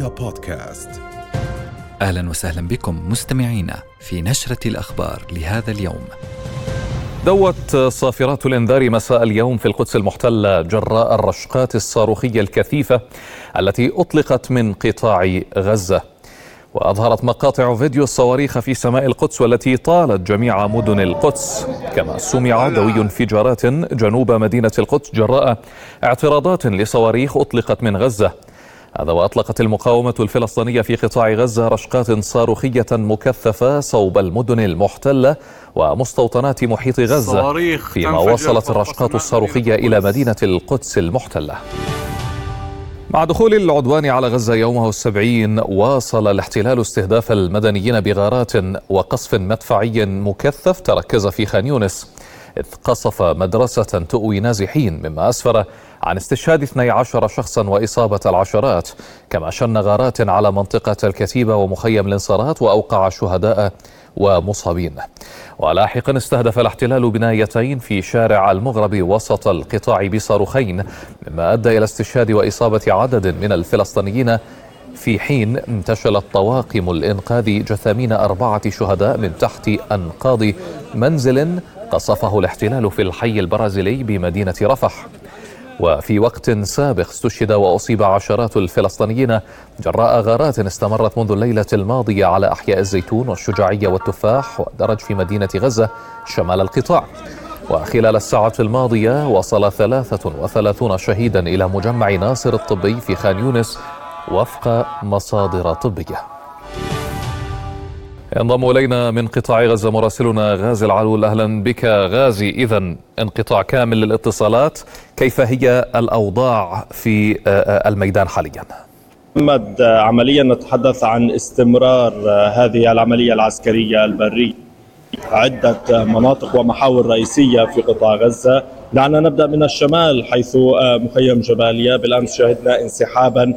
رؤيا بودكاست أهلا وسهلا بكم مستمعينا في نشرة الأخبار لهذا اليوم. دوت صافرات الإنذار مساء اليوم في القدس المحتلة جراء الرشقات الصاروخية الكثيفة التي أطلقت من قطاع غزة. وأظهرت مقاطع فيديو الصواريخ في سماء القدس والتي طالت جميع مدن القدس كما سمع دوي انفجارات جنوب مدينة القدس جراء اعتراضات لصواريخ أطلقت من غزة هذا وأطلقت المقاومة الفلسطينية في قطاع غزة رشقات صاروخية مكثفة صوب المدن المحتلة ومستوطنات محيط غزة فيما وصلت الرشقات الصاروخية إلى مدينة القدس المحتلة. مع دخول العدوان على غزة يومه السبعين واصل الاحتلال استهداف المدنيين بغارات وقصف مدفعي مكثف تركز في خان يونس. إذ قصف مدرسة تؤوي نازحين مما أسفر عن استشهاد 12 شخصا وإصابة العشرات. كما شن غارات على منطقة الكتيبة ومخيم الانصارات وأوقع شهداء ومصابين. ولاحقا استهدف الاحتلال بنايتين في شارع المغرب وسط القطاع بصاروخين مما أدى إلى استشهاد وإصابة عدد من الفلسطينيين. في حين انتشلت طواقم الإنقاذ جثامين أربعة شهداء من تحت أنقاض منزل قصفه الاحتلال في الحي البرازيلي بمدينة رفح. وفي وقت سابق استشهد وأصيب عشرات الفلسطينيين جراء غارات استمرت منذ الليلة الماضية على أحياء الزيتون والشجاعيه والتفاح ودرج في مدينة غزة شمال القطاع. وخلال الساعة الماضية وصل 33 شهيدا إلى مجمع ناصر الطبي في خان يونس وفق مصادر طبية. ينضم إلينا من قطاع غزة مراسلنا غازي العلول. أهلا بك غازي. اذا انقطاع كامل للاتصالات. كيف هي الأوضاع في الميدان حاليا؟ محمد عمليا نتحدث عن استمرار هذه العملية العسكرية البرية. عدة مناطق ومحاور رئيسية في قطاع غزة. دعنا نبدأ من الشمال حيث مخيم جباليا بالأمس شهدنا انسحابا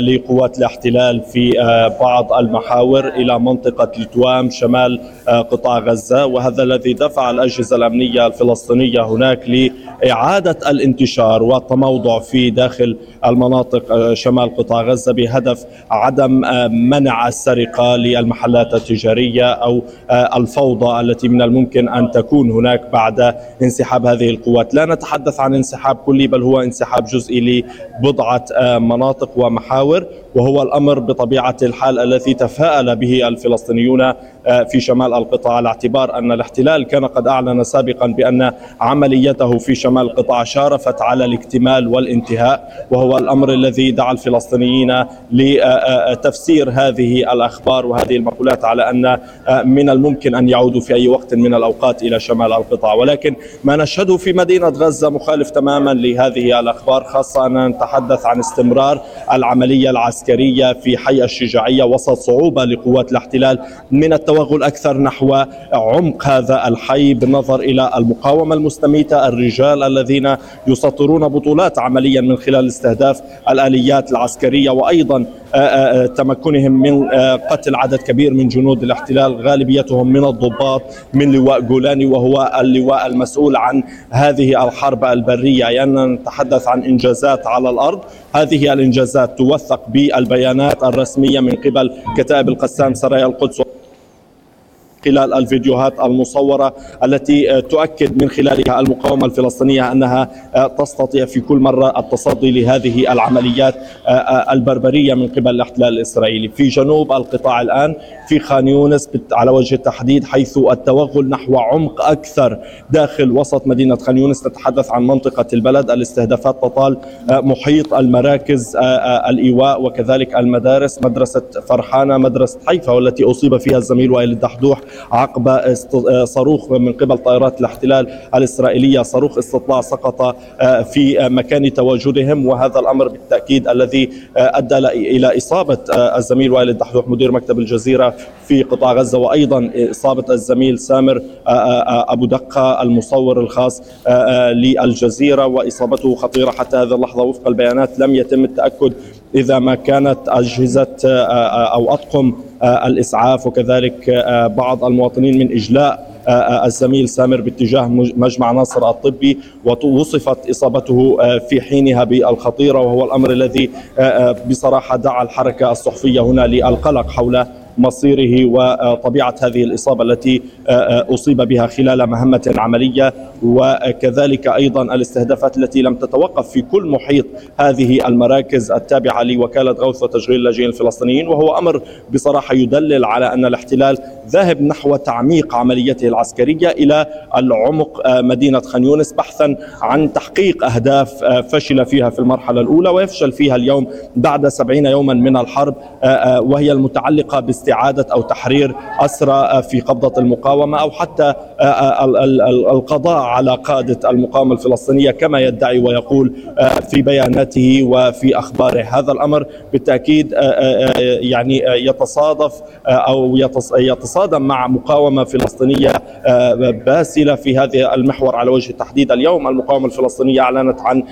لقوات الاحتلال في بعض المحاور إلى منطقة التوام شمال قطاع غزة. وهذا الذي دفع الأجهزة الأمنية الفلسطينية هناك لإعادة الانتشار والتموضع في داخل المناطق شمال قطاع غزة بهدف عدم منع السرقة للمحلات التجارية أو الفوضى التي من الممكن أن تكون هناك بعد انسحاب هذه القوات، لا نتحدث عن انسحاب كلي بل هو انسحاب جزئي لبضعة مناطق ومحاور محاور وهو الأمر بطبيعة الحال الذي تفاءل به الفلسطينيون آه، في شمال القطاع على اعتبار أن الاحتلال كان قد أعلن سابقا بأن عمليته في شمال القطاع شارفت على الاكتمال والانتهاء وهو الأمر الذي دعا الفلسطينيين لتفسير هذه الأخبار وهذه المقولات على أن آه، من الممكن أن يعودوا في أي وقت من الأوقات إلى شمال القطاع. ولكن ما نشهده في مدينه غزه مخالف تماما لهذه الأخبار خاصة أن نتحدث عن استمرار العملية العسكرية في حي الشجاعية وسط صعوبة لقوات الاحتلال. من التوغل أكثر نحو عمق هذا الحي بالنظر إلى المقاومة المستميتة الرجال الذين يسطرون بطولات عمليا من خلال استهداف الآليات العسكرية وأيضا آه، آه، تمكنهم من آه، قتل عدد كبير من جنود الاحتلال غالبيتهم من الضباط من لواء جولاني وهو اللواء المسؤول عن هذه الحرب البرية يعني نتحدث عن إنجازات على الأرض. هذه الإنجازات توثق بالبيانات الرسمية من قبل كتائب القسام سرايا القدس خلال الفيديوهات المصورة التي تؤكد من خلالها المقاومة الفلسطينية أنها تستطيع في كل مرة التصدي لهذه العمليات البربرية من قبل الاحتلال الإسرائيلي. في جنوب القطاع الآن في خان يونس على وجه التحديد حيث التوغل نحو عمق أكثر داخل وسط مدينة خان يونس نتحدث عن منطقة البلد. الاستهدافات تطال محيط المراكز الإيواء وكذلك المدارس مدرسة فرحانة مدرسة حيفا والتي أصيب فيها الزميل وائل الدحدوح عقب صاروخ من قبل طائرات الاحتلال الإسرائيلية. صاروخ استطلاع سقط آه، في مكان تواجدهم وهذا الأمر بالتأكيد الذي آه، أدى إلى إصابة آه، الزميل وائل الدحدوح مدير مكتب الجزيرة في قطاع غزة وأيضا إصابة الزميل سامر أبو دقة المصور الخاص للجزيرة وإصابته خطيرة حتى هذه اللحظة وفق البيانات لم يتم التأكد إذا ما كانت أجهزة أو أطقم الإسعاف وكذلك بعض المواطنين من إجلاء الزميل سامر باتجاه مجمع ناصر الطبي ووصفت إصابته في حينها بالخطيرة وهو الأمر الذي بصراحة دعا الحركة الصحفية هنا للقلق حول مصيره وطبيعة هذه الإصابة التي آه، آه، أصيب بها خلال مهمة عملية. وكذلك أيضا الاستهدافات التي لم تتوقف في كل محيط هذه المراكز التابعة لوكالة غوث وتشغيل اللاجئين الفلسطينيين. وهو أمر بصراحة يدلل على أن الاحتلال ذاهب نحو تعميق عمليته العسكرية إلى العمق آه، مدينة خان يونس بحثا عن تحقيق أهداف فشل فيها في المرحلة الأولى ويفشل فيها اليوم بعد سبعين يوما من الحرب وهي المتعلقة باستهداف استعادة أو تحرير أسرى في قبضة المقاومة أو حتى آه، آه، القضاء على قادة المقاومة الفلسطينية كما يدعي ويقول آه، في بياناته وفي أخباره. هذا الأمر بالتأكيد يعني يتصادف أو يتصادم مع مقاومة فلسطينية باسلة في هذا المحور على وجه التحديد. اليوم المقاومة الفلسطينية أعلنت عن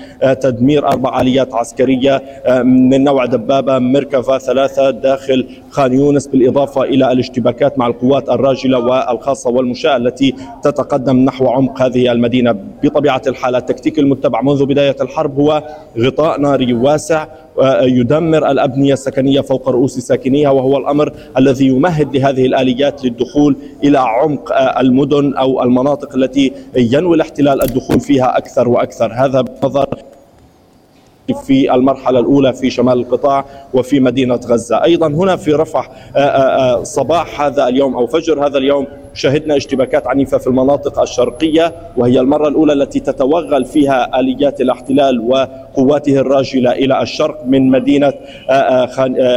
تدمير أربع آليات عسكرية من نوع دبابة مركفة ثلاثة داخل خان يونس بالإضافة إلى الاشتباكات مع القوات الراجلة والخاصة والمشاة التي تتقدم نحو عمق هذه المدينة. بطبيعة الحال التكتيك المتبع منذ بداية الحرب هو غطاء ناري واسع يدمر الأبنية السكنية فوق رؤوس ساكنيها وهو الأمر الذي يمهد لهذه الآليات للدخول إلى عمق المدن أو المناطق التي ينوي الاحتلال الدخول فيها أكثر وأكثر. هذا بنظر في المرحلة الأولى في شمال القطاع وفي مدينة غزة. أيضا هنا في رفح آه، آه، آه، صباح هذا اليوم أو فجر هذا اليوم شهدنا اشتباكات عنيفة في المناطق الشرقية وهي المرة الأولى التي تتوغل فيها آليات الاحتلال وقواته الراجلة إلى الشرق من مدينة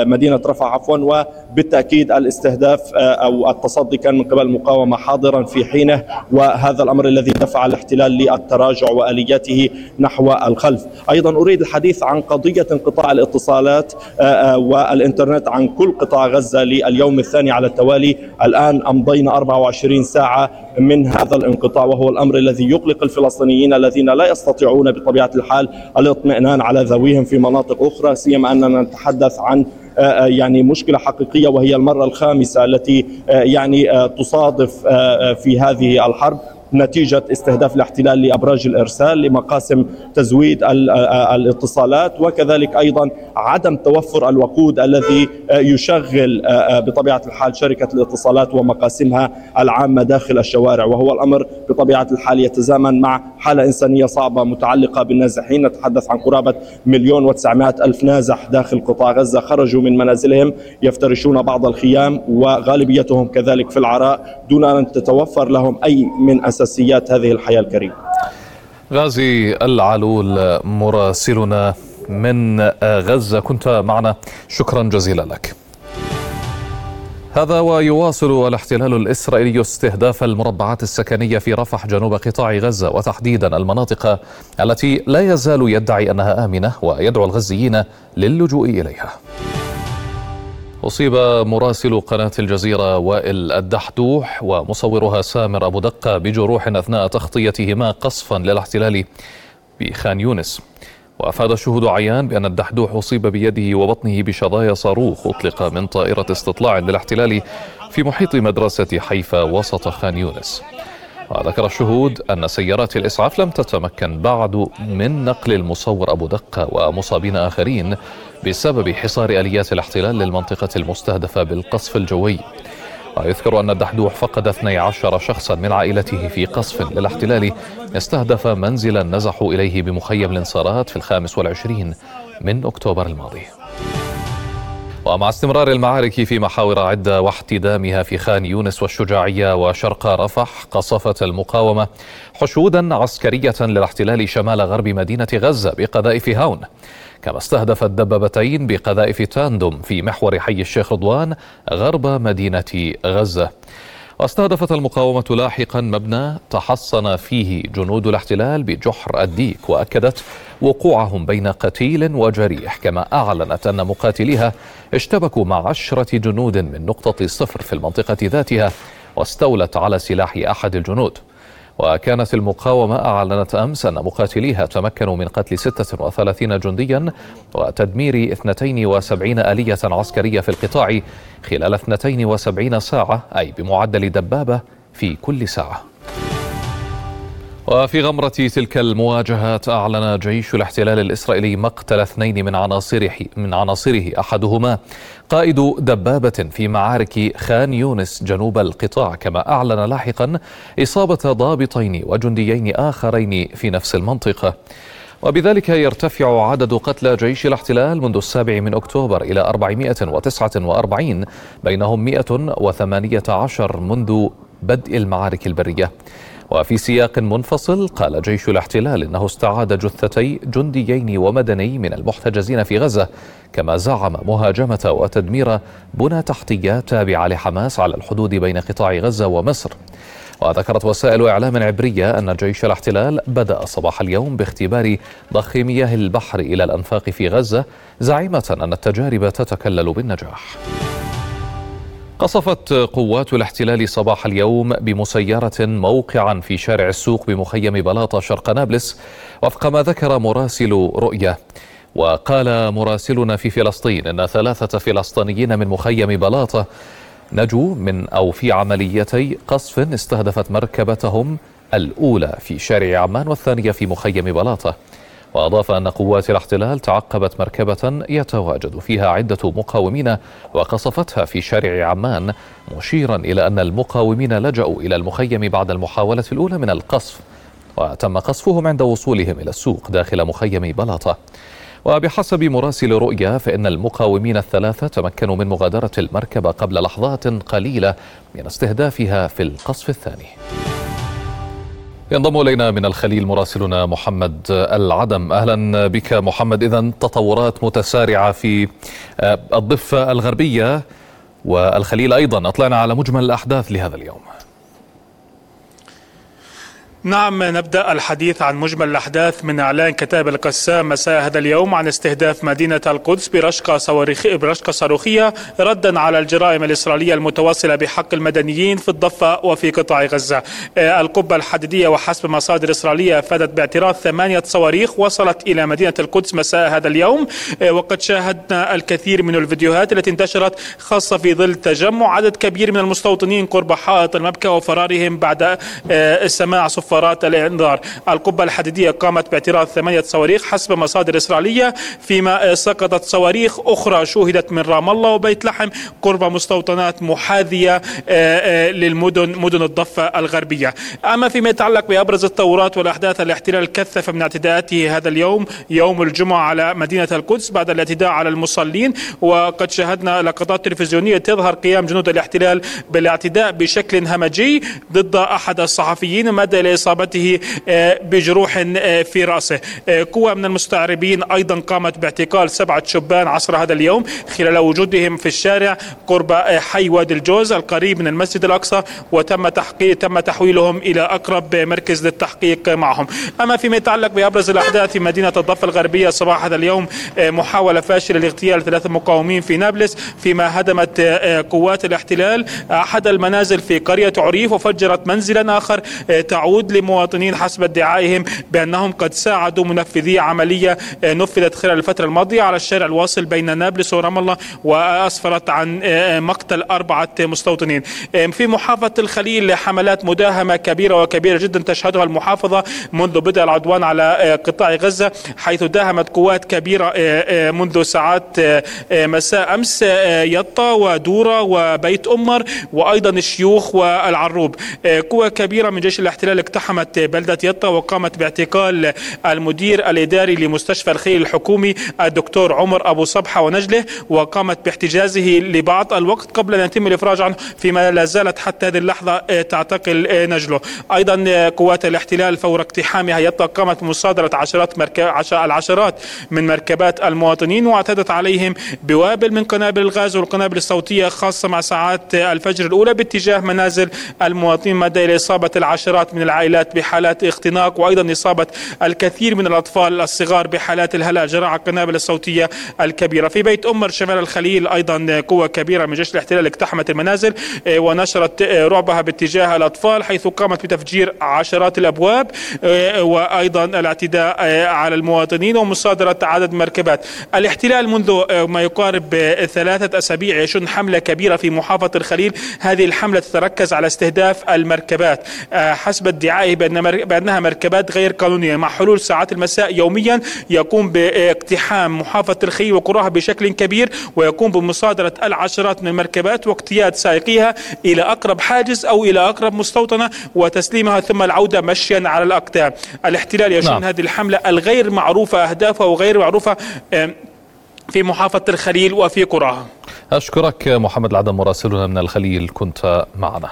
مدينة رفح عفوا وبالتأكيد الاستهداف أو التصدي كان من قبل المقاومة حاضرا في حينه. وهذا الأمر الذي دفع الاحتلال للتراجع وآلياته نحو الخلف. أيضا أريد الحديث عن قضية انقطاع الاتصالات آه، آه، والإنترنت عن كل قطاع غزة لليوم الثاني على التوالي. الآن أمضينا 24 ساعة من هذا الانقطاع وهو الأمر الذي يقلق الفلسطينيين الذين لا يستطيعون بطبيعة الحال الاطمئنان على ذويهم في مناطق أخرى سيما أننا نتحدث عن آه، يعني مشكلة حقيقية وهي المرة الخامسة التي يعني تصادف في هذه الحرب. نتيجة استهداف الاحتلال لأبراج الإرسال لمقاسم تزويد الاتصالات وكذلك أيضا عدم توفر الوقود الذي يشغل بطبيعة الحال شركة الاتصالات ومقاسمها العامة داخل الشوارع. وهو الأمر بطبيعة الحال يتزامن مع حالة إنسانية صعبة متعلقة بالنازحين نتحدث عن قرابة مليون وتسعمائة ألف نازح داخل قطاع غزة خرجوا من منازلهم يفترشون بعض الخيام وغالبيتهم كذلك في العراء دون أن تتوفر لهم أي من أساس أساسيات هذه الحياة الكريمة. غازي العلول مراسلنا من غزة. كنت معنا. شكرا جزيلا لك. هذا ويواصل الاحتلال الإسرائيلي استهداف المربعات السكنية في رفح جنوب قطاع غزة وتحديدا المناطق التي لا يزال يدعي أنها آمنة ويدعو الغزيين للجوء إليها. أصيب مراسل قناة الجزيرة وائل الدحدوح ومصورها سامر أبو دقة بجروح أثناء تغطيتهما قصفا للاحتلال بخان يونس. وأفاد الشهود عيان بأن الدحدوح أصيب بيده وبطنه بشظايا صاروخ أطلق من طائرة استطلاع للاحتلال في محيط مدرسة حيفا وسط خان يونس. وذكر الشهود أن سيارات الإسعاف لم تتمكن بعد من نقل المصور أبو دقة ومصابين آخرين بسبب حصار آليات الاحتلال للمنطقة المستهدفة بالقصف الجوي. ويذكر أن الدحدوح فقد 12 شخصا من عائلته في قصف للاحتلال استهدف منزلا نزحوا إليه بمخيم الانصارات في الخامس والعشرين من أكتوبر الماضي. ومع استمرار المعارك في محاور عدة واحتدامها في خان يونس والشجاعية وشرق رفح قصفت المقاومة حشودا عسكرية للاحتلال شمال غرب مدينة غزة بقذائف هاون. كما استهدفت دبابتين بقذائف تاندوم في محور حي الشيخ رضوان غرب مدينة غزة. واستهدفت المقاومة لاحقا مبنى تحصن فيه جنود الاحتلال بجحر الديك وأكدت وقوعهم بين قتيل وجريح كما أعلنت أن مقاتليها اشتبكوا مع عشرة جنود من نقطة صفر في المنطقة ذاتها واستولت على سلاح أحد الجنود. وكانت المقاومة أعلنت أمس أن مقاتليها تمكنوا من قتل 36 جنديا وتدمير 72 آلية عسكرية في القطاع خلال 72 ساعة أي بمعدل دبابة في كل ساعة. وفي غمرة تلك المواجهات أعلن جيش الاحتلال الإسرائيلي مقتل اثنين من عناصره من عناصره أحدهما قائد دبابة في معارك خان يونس جنوب القطاع. كما أعلن لاحقا إصابة ضابطين وجنديين آخرين في نفس المنطقة. وبذلك يرتفع عدد قتلى جيش الاحتلال منذ السابع من أكتوبر إلى 449 بينهم 118 منذ بدء المعارك البرية. وفي سياق منفصل قال جيش الاحتلال إنه استعاد جثتي جنديين ومدني من المحتجزين في غزة كما زعم مهاجمة وتدمير بنى تحتية تابعة لحماس على الحدود بين قطاع غزة ومصر. وذكرت وسائل إعلام عبرية أن جيش الاحتلال بدأ صباح اليوم باختبار ضخ مياه البحر إلى الأنفاق في غزة زعيمة أن التجارب تتكلل بالنجاح. قصفت قوات الاحتلال صباح اليوم بمسيرة موقعا في شارع السوق بمخيم بلاطة شرق نابلس وفق ما ذكر مراسل رؤية. وقال مراسلنا في فلسطين إن ثلاثة فلسطينيين من مخيم بلاطة نجوا من أو في عمليتي قصف استهدفت مركبتهم الأولى في شارع عمان والثانية في مخيم بلاطة. وأضاف أن قوات الاحتلال تعقبت مركبة يتواجد فيها عدة مقاومين وقصفتها في شارع عمان مشيرا إلى أن المقاومين لجأوا إلى المخيم بعد المحاولة الأولى من القصف وتم قصفهم عند وصولهم إلى السوق داخل مخيم بلاطة. وبحسب مراسل رؤيا فإن المقاومين الثلاثة تمكنوا من مغادرة المركبة قبل لحظات قليلة من استهدافها في القصف الثاني. ينضم إلينا من الخليل مراسلنا محمد العدم. أهلا بك محمد. اذا تطورات متسارعة في آه، الضفة الغربية والخليل أيضا. أطلعنا على مجمل الأحداث لهذا اليوم. نعم نبدأ الحديث عن مجمل الأحداث من إعلان كتاب القسام مساء هذا اليوم عن استهداف مدينة القدس برشقة صواريخية برشقة صاروخية ردا على الجرائم الإسرائيلية المتواصلة بحق المدنيين في الضفة وفي قطاع غزة. آه، القبة الحديدية وحسب مصادر إسرائيلية أفادت باعتراض ثمانية صواريخ وصلت إلى مدينة القدس مساء هذا اليوم. آه، وقد شاهدنا الكثير من الفيديوهات التي انتشرت خاصة في ظل تجمع عدد كبير من المستوطنين قرب حائط المبكى وفرارهم بعد آه، سماع صفارات صفارات الإنذار. القبة الحديدية قامت باعتراض ثمانية صواريخ حسب مصادر إسرائيلية فيما سقطت صواريخ أخرى شوهدت من رام الله وبيت لحم قرب مستوطنات محاذية آه، آه، للمدن مدن الضفة الغربية. أما فيما يتعلق بأبرز التطورات والأحداث الاحتلال كثف من اعتداءاته هذا اليوم يوم الجمعة على مدينة القدس بعد الاعتداء على المصلين. وقد شاهدنا لقطات تلفزيونية تظهر قيام جنود الاحتلال بالاعتداء بشكل همجي ضد أحد الصحفيين مدى إصابته آه، بجروح آه، في رأسه. آه، قوة من المستعربين أيضا قامت باعتقال سبعة شبان عصر هذا اليوم خلال وجودهم في الشارع قرب حي وادي الجوز القريب من المسجد الأقصى وتم تحقيق تم تحويلهم إلى أقرب مركز للتحقيق معهم. أما فيما يتعلق بأبرز الأحداث في مدينة الضفة الغربية صباح هذا اليوم محاولة فاشلة لاغتيال ثلاثة مقاومين في نابلس فيما هدمت قوات الاحتلال. أحد المنازل في قرية عريف وفجرت منزلا آخر تعود لمواطنين حسب ادعائهم بأنهم قد ساعدوا منفذي عملية آه، نفذت خلال الفترة الماضية على الشارع الواصل بين نابلس ورام الله وأسفرت عن آه، مقتل أربعة مستوطنين. آه، في محافظة الخليل حملات مداهمة كبيرة وكبيرة جدا تشهدها المحافظة منذ بدء العدوان على قطاع غزة حيث داهمت قوات كبيرة منذ ساعات مساء أمس يطا ودورة وبيت أمر وأيضا الشيوخ والعروب. قوة كبيرة من جيش الاحتلال اقتحمت بلدة يطا وقامت باعتقال المدير الإداري لمستشفى الخيل الحكومي الدكتور عمر أبو صبحة ونجله وقامت باحتجازه لبعض الوقت قبل أن يتم الإفراج عنه فيما لا زالت حتى هذه اللحظة تعتقل نجله. أيضا قوات الاحتلال فور اقتحامها يطا قامت بمصادرة عشرات العشرات من مركبات المواطنين واعتدت عليهم بوابل من قنابل الغاز والقنابل الصوتية خاصة مع ساعات الفجر الأولى باتجاه منازل المواطنين مدى إلى إصابة العشرات من العائلات. العائلات بحالات اختناق وأيضا إصابة الكثير من الأطفال الصغار بحالات الهلع جراء القنابل الصوتية الكبيرة. في بيت أمر شمال الخليل أيضا قوة كبيرة من جيش الاحتلال اقتحمت المنازل ونشرت رعبها باتجاه الأطفال حيث قامت بتفجير عشرات الأبواب وأيضا الاعتداء على المواطنين ومصادرة عدد مركبات. الاحتلال منذ ما يقارب ثلاثة أسابيع يشن حملة كبيرة في محافظة الخليل. هذه الحملة تتركز على استهداف المركبات. حسب ادعائه بأنها مركبات غير قانونية مع حلول ساعات المساء يوميا يقوم باقتحام محافظة الخليل وقراها بشكل كبير ويقوم بمصادرة العشرات من المركبات واقتياد سائقيها إلى أقرب حاجز أو إلى أقرب مستوطنة وتسليمها ثم العودة مشيا على الأقدام. الاحتلال يشن نعم. هذه الحملة الغير معروفة أهدافها وغير معروفة في محافظة الخليل وفي قراها أشكرك محمد العدم مراسلنا من الخليل كنت معنا.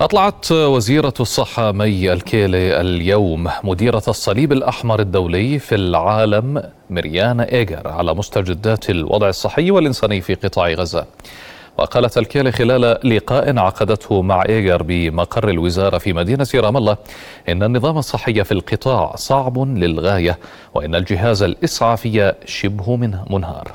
أطلعت وزيرة الصحة مي الكيلي اليوم. مديرة الصليب الأحمر الدولي في العالم مريانا إيجر على مستجدات الوضع الصحي والإنساني في قطاع غزة. وقالت الكيلي خلال لقاء عقدته مع إيجر بمقر الوزارة في مدينة رام الله إن النظام الصحي في القطاع صعب للغاية وإن الجهاز الإسعافي شبه منهار.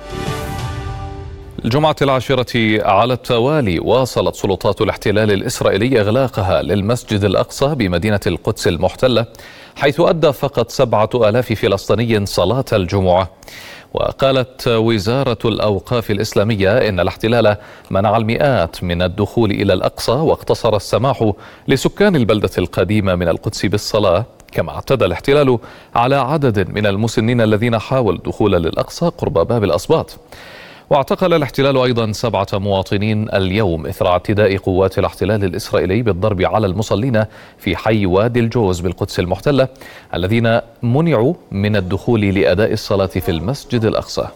الجمعة العاشرة على التوالي واصلت سلطات الاحتلال الإسرائيلي إغلاقها للمسجد الأقصى بمدينة القدس المحتلة حيث أدى فقط سبعة آلاف فلسطيني صلاة الجمعة. وقالت وزارة الأوقاف الإسلامية إن الاحتلال منع المئات من الدخول إلى الأقصى واقتصر السماح لسكان البلدة القديمة من القدس بالصلاة كما اعتدى الاحتلال على عدد من المسنين الذين حاولوا الدخول للأقصى قرب باب الأسباط واعتقل الاحتلال أيضا سبعة مواطنين اليوم إثر اعتداء قوات الاحتلال الإسرائيلي بالضرب على المصلين في حي وادي الجوز بالقدس المحتلة الذين منعوا من الدخول لأداء الصلاة في المسجد الأقصى.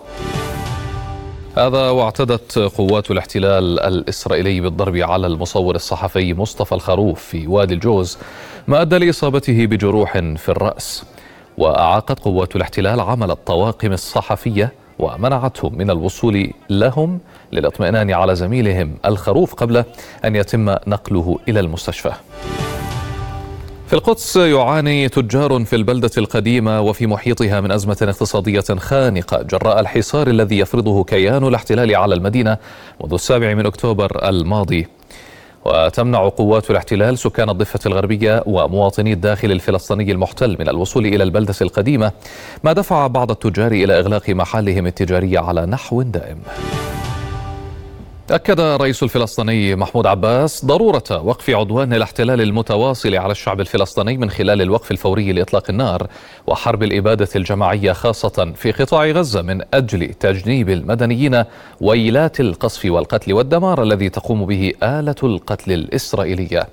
هذا واعتدت قوات الاحتلال الإسرائيلي بالضرب على المصور الصحفي مصطفى الخروف في وادي الجوز ما أدى لإصابته بجروح في الرأس. وأعاقت قوات الاحتلال عمل الطواقم الصحفية ومنعتهم من الوصول لهم للاطمئنان على زميلهم الخروف قبل أن يتم نقله إلى المستشفى. في القدس يعاني تجار في البلدة القديمة وفي محيطها من أزمة اقتصادية خانقة جراء الحصار الذي يفرضه كيان الاحتلال على المدينة منذ السابع من أكتوبر الماضي وتمنع قوات الاحتلال سكان الضفة الغربية ومواطني الداخل الفلسطيني المحتل من الوصول إلى البلدة القديمة ما دفع بعض التجار إلى إغلاق محلهم التجاري على نحو دائم. أكد الرئيس الفلسطيني محمود عباس ضرورة وقف عدوان الاحتلال المتواصل على الشعب الفلسطيني من خلال الوقف الفوري لإطلاق النار وحرب الإبادة الجماعية خاصة في قطاع غزة من أجل تجنيب المدنيين ويلات القصف والقتل والدمار الذي تقوم به آلة القتل الإسرائيلية.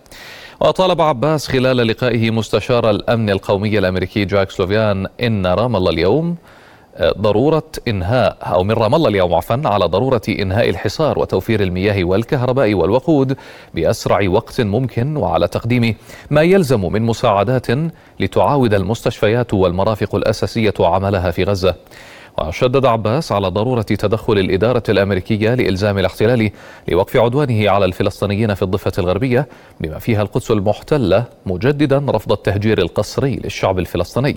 وطالب عباس خلال لقائه مستشار الأمن القومي الأمريكي جاك سلوفيان إن رام الله اليوم ضرورة إنهاء أو من رام الله اليوم عفوا على ضرورة إنهاء الحصار وتوفير المياه والكهرباء والوقود بأسرع وقت ممكن وعلى تقديم ما يلزم من مساعدات لتعاود المستشفيات والمرافق الأساسية عملها في غزة. وشدد عباس على ضرورة تدخل الإدارة الأمريكية لإلزام الاحتلال لوقف عدوانه على الفلسطينيين في الضفة الغربية بما فيها القدس المحتلة مجددا رفض التهجير القسري للشعب الفلسطيني.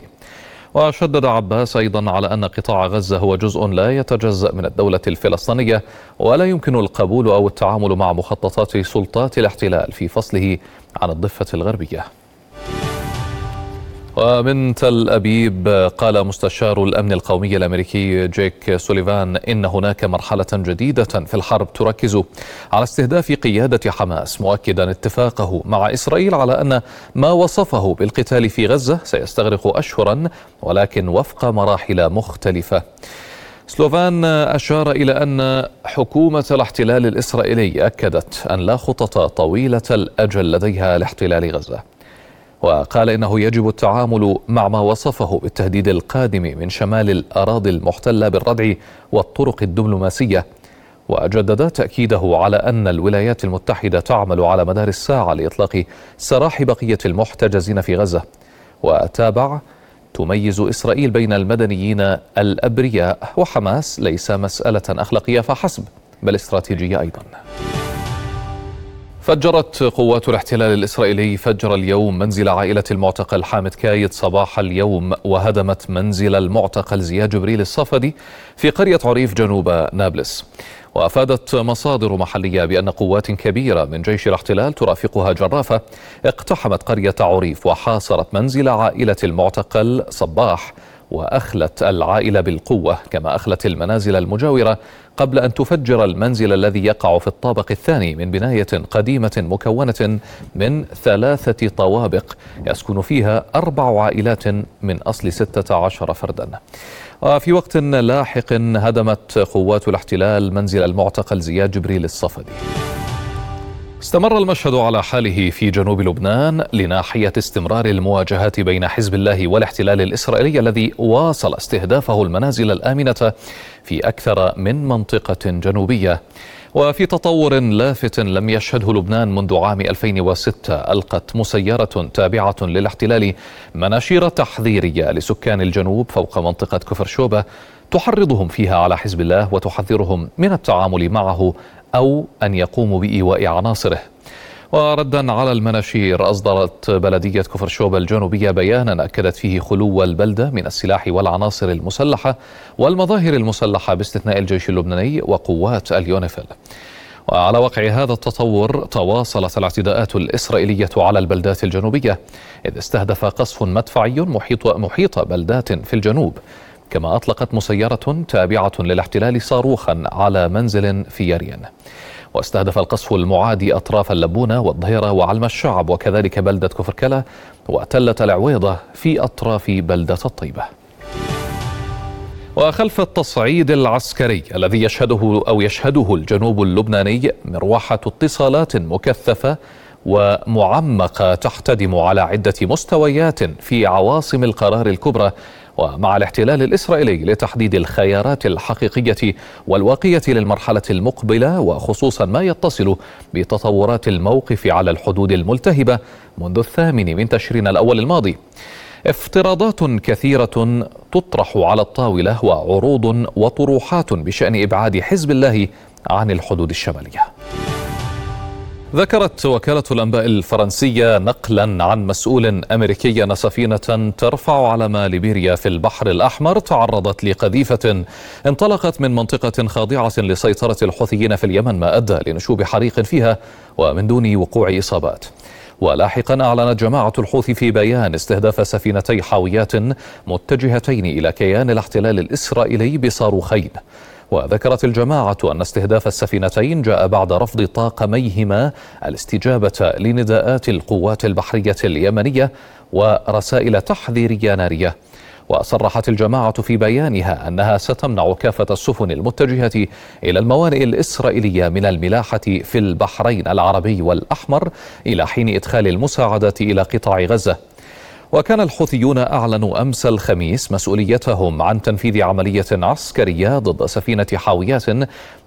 وشدد عباس أيضا على أن قطاع غزة هو جزء لا يتجزأ من الدولة الفلسطينية ولا يمكن القبول أو التعامل مع مخططات سلطات الاحتلال في فصله عن الضفة الغربية. ومن تل أبيب قال مستشار الأمن القومي الأمريكي جيك سوليفان إن هناك مرحلة جديدة في الحرب تركز على استهداف قيادة حماس مؤكدا اتفاقه مع إسرائيل على أن ما وصفه بالقتال في غزة سيستغرق أشهرا ولكن وفق مراحل مختلفة. سلوفان أشار إلى أن حكومة الاحتلال الإسرائيلي أكدت أن لا خطط طويلة الأجل لديها لاحتلال غزة. وقال إنه يجب التعامل مع ما وصفه بالتهديد القادم من شمال الأراضي المحتلة بالردع والطرق الدبلوماسية. وجدد تأكيده على أن الولايات المتحدة تعمل على مدار الساعة لإطلاق سراح بقية المحتجزين في غزة. وتابع تميز إسرائيل بين المدنيين الأبرياء وحماس ليس مسألة أخلاقية فحسب بل استراتيجية أيضا. فجرت قوات الاحتلال الإسرائيلي فجر اليوم منزل عائلة المعتقل حامد كايد صباح اليوم وهدمت منزل المعتقل زياد جبريل الصفدي في قرية عريف جنوب نابلس. وأفادت مصادر محلية بأن قوات كبيرة من جيش الاحتلال ترافقها جرافة اقتحمت قرية عريف وحاصرت منزل عائلة المعتقل صباح وأخلت العائلة بالقوة كما أخلت المنازل المجاورة قبل أن تفجر المنزل الذي يقع في الطابق الثاني من بناية قديمة مكونة من ثلاثة طوابق يسكن فيها أربع عائلات من أصل ستة عشر فردا. وفي وقت لاحق هدمت قوات الاحتلال منزل المعتقل زياد جبريل الصفدي. استمر المشهد على حاله في جنوب لبنان لناحية استمرار المواجهات بين حزب الله والاحتلال الإسرائيلي الذي واصل استهدافه المنازل الآمنة في أكثر من منطقة جنوبية. وفي تطور لافت لم يشهده لبنان منذ عام 2006 ألقت مسيرة تابعة للاحتلال مناشير تحذيرية لسكان الجنوب فوق منطقة كفر شوبة تحرضهم فيها على حزب الله وتحذرهم من التعامل معه أو أن يقوموا بإيواء عناصره. وردا على المناشير أصدرت بلدية كفر شوبة الجنوبية بيانا أكدت فيه خلو البلدة من السلاح والعناصر المسلحة والمظاهر المسلحة باستثناء الجيش اللبناني وقوات اليونيفيل. وعلى وقع هذا التطور تواصلت الاعتداءات الإسرائيلية على البلدات الجنوبية إذ استهدف قصف مدفعي محيط, محيط بلدات في الجنوب. كما أطلقت مسيرة تابعة للاحتلال صاروخا على منزل في يرين واستهدف القصف المعادي أطراف اللبونة والظهيرة وعلم الشعب وكذلك بلدة كفركلة وتلة العويضة في أطراف بلدة الطيبة. وخلف التصعيد العسكري الذي يشهده أو يشهده الجنوب اللبناني مروحة اتصالات مكثفة ومعمقة تحتدم على عدة مستويات في عواصم القرار الكبرى ومع الاحتلال الإسرائيلي لتحديد الخيارات الحقيقية والواقية للمرحلة المقبلة وخصوصا ما يتصل بتطورات الموقف على الحدود الملتهبة منذ الثامن من تشرين الأول الماضي. افتراضات كثيرة تطرح على الطاولة وعروض وطروحات بشأن إبعاد حزب الله عن الحدود الشمالية. ذكرت وكالة الأنباء الفرنسية نقلا عن مسؤول أمريكي أن سفينة ترفع علم ليبيريا في البحر الأحمر تعرضت لقذيفة انطلقت من منطقة خاضعة لسيطرة الحوثيين في اليمن ما أدى لنشوب حريق فيها ومن دون وقوع إصابات. ولاحقا أعلنت جماعة الحوثي في بيان استهداف سفينتي حاويات متجهتين إلى كيان الاحتلال الإسرائيلي بصاروخين. وذكرت الجماعة أن استهداف السفينتين جاء بعد رفض طاقميهما الاستجابة لنداءات القوات البحرية اليمنية ورسائل تحذيرية نارية. وصرحت الجماعة في بيانها أنها ستمنع كافة السفن المتجهة إلى الموانئ الإسرائيلية من الملاحة في البحرين العربي والأحمر إلى حين إدخال المساعدات إلى قطاع غزة. وكان الحوثيون أعلنوا أمس الخميس مسؤوليتهم عن تنفيذ عملية عسكرية ضد سفينة حاويات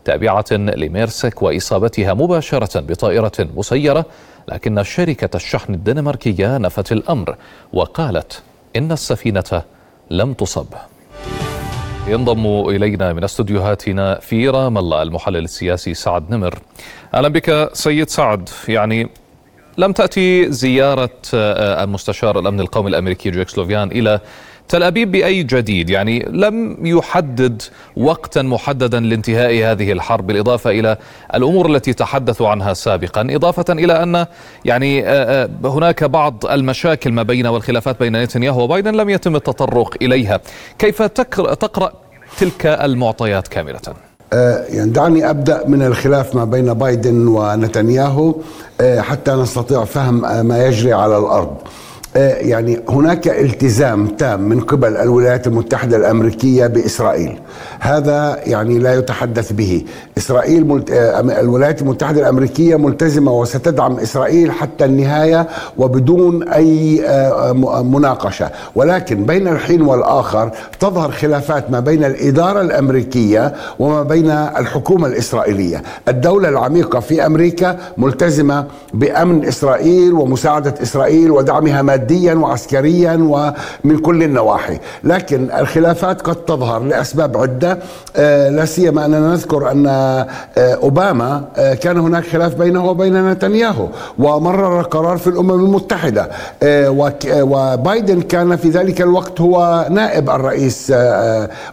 تابعة لميرسك وإصابتها مباشرة بطائرة مسيرة لكن شركة الشحن الدنماركية نفت الأمر وقالت إن السفينة لم تصب. ينضم إلينا من استديوهاتنا في رام الله المحلل السياسي سعد نمر. أهلا بك سيد سعد. يعني لم تأتي زيارة آه، المستشار الأمن القومي الأمريكي جيك سلوفيان إلى تل أبيب بأي جديد يعني لم يحدد وقتا محددا لانتهاء هذه الحرب بالإضافة إلى الأمور التي تحدثوا عنها سابقا إضافة إلى أن يعني آه، آه، هناك بعض المشاكل ما بين والخلافات بين نتنياهو وبايدن لم يتم التطرق إليها كيف تقرأ تلك المعطيات كاملة؟ آه، يعني دعني أبدأ من الخلاف ما بين بايدن ونتنياهو آه، حتى نستطيع فهم ما يجري على الأرض. يعني هناك التزام تام من قبل الولايات المتحدة الأمريكية بإسرائيل. هذا يعني لا يتحدث به. إسرائيل ملت... الولايات المتحدة الأمريكية ملتزمة وستدعم إسرائيل حتى النهاية وبدون أي مناقشة. ولكن بين الحين والآخر تظهر خلافات ما بين الإدارة الأمريكية وما بين الحكومة الإسرائيلية. الدولة العميقة في أمريكا ملتزمة بأمن إسرائيل ومساعدة إسرائيل ودعمها ماديا. ماديا وعسكريا ومن كل النواحي. لكن الخلافات قد تظهر لأسباب عدة. لا سيما أننا نذكر أن أوباما كان هناك خلاف بينه وبين نتنياهو ومرر قرار في الأمم المتحدة. وبايدن كان في ذلك الوقت هو نائب الرئيس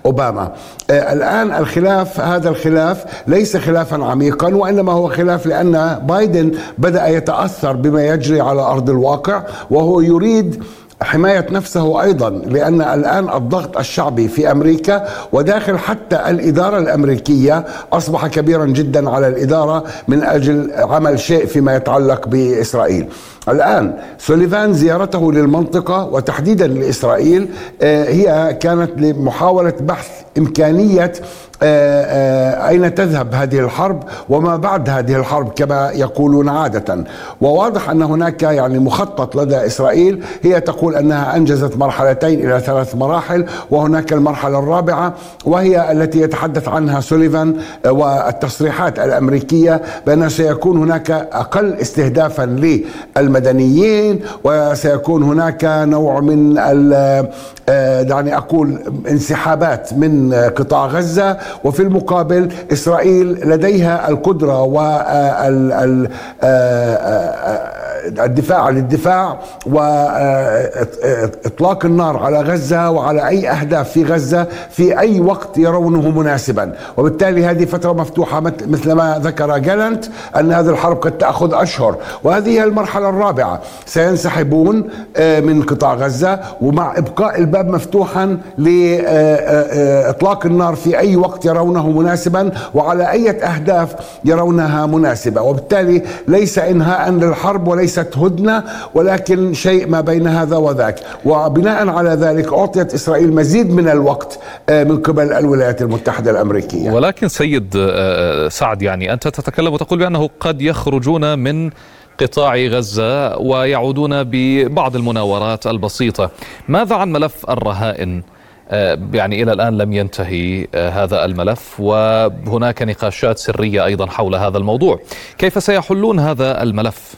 أوباما. الآن الخلاف هذا الخلاف ليس خلافا عميقا وإنما هو خلاف لأن بايدن بدأ يتأثر بما يجري على أرض الواقع وهو يريد حماية نفسه أيضا لأن الآن الضغط الشعبي في أمريكا وداخل حتى الإدارة الأمريكية أصبح كبيرا جدا على الإدارة من أجل عمل شيء فيما يتعلق بإسرائيل. الآن سوليفان زيارته للمنطقة وتحديدا لإسرائيل هي كانت لمحاولة بحث إمكانية أين تذهب هذه الحرب وما بعد هذه الحرب كما يقولون عادة؟ وواضح أن هناك يعني مخطط لدى إسرائيل هي تقول أنها أنجزت مرحلتين إلى ثلاث مراحل وهناك المرحلة الرابعة وهي التي يتحدث عنها سوليفان والتصريحات الأمريكية بأن سيكون هناك أقل استهدافا للمدنيين وسيكون هناك نوع من دعني أقول انسحابات من قطاع غزة وفي المقابل إسرائيل لديها القدرة والدفاع عن الدفاع واطلاق النار على غزة وعلى أي أهداف في غزة في أي وقت يرونه مناسبا. وبالتالي هذه فترة مفتوحة مثل ما ذكر جالنت أن هذه الحرب قد تأخذ أشهر. وهذه هي المرحلة الرابعة. سينسحبون من قطاع غزة ومع إبقاء الباب مفتوحا لاطلاق النار في أي وقت يرونه مناسبا وعلى أي أهداف يرونها مناسبة. وبالتالي ليس إنهاء للحرب وليست هدنة ولكن شيء ما بين هذا وذاك. وبناء على ذلك أعطيت إسرائيل مزيد من الوقت من قبل الولايات المتحدة الأمريكية. ولكن سيد سعد يعني أنت تتكلم وتقول بأنه قد يخرجون من قطاع غزة ويعودون ببعض المناورات البسيطة. ماذا عن ملف الرهائن؟ يعني إلى الآن لم ينتهي هذا الملف وهناك نقاشات سرية أيضا حول هذا الموضوع. كيف سيحلون هذا الملف؟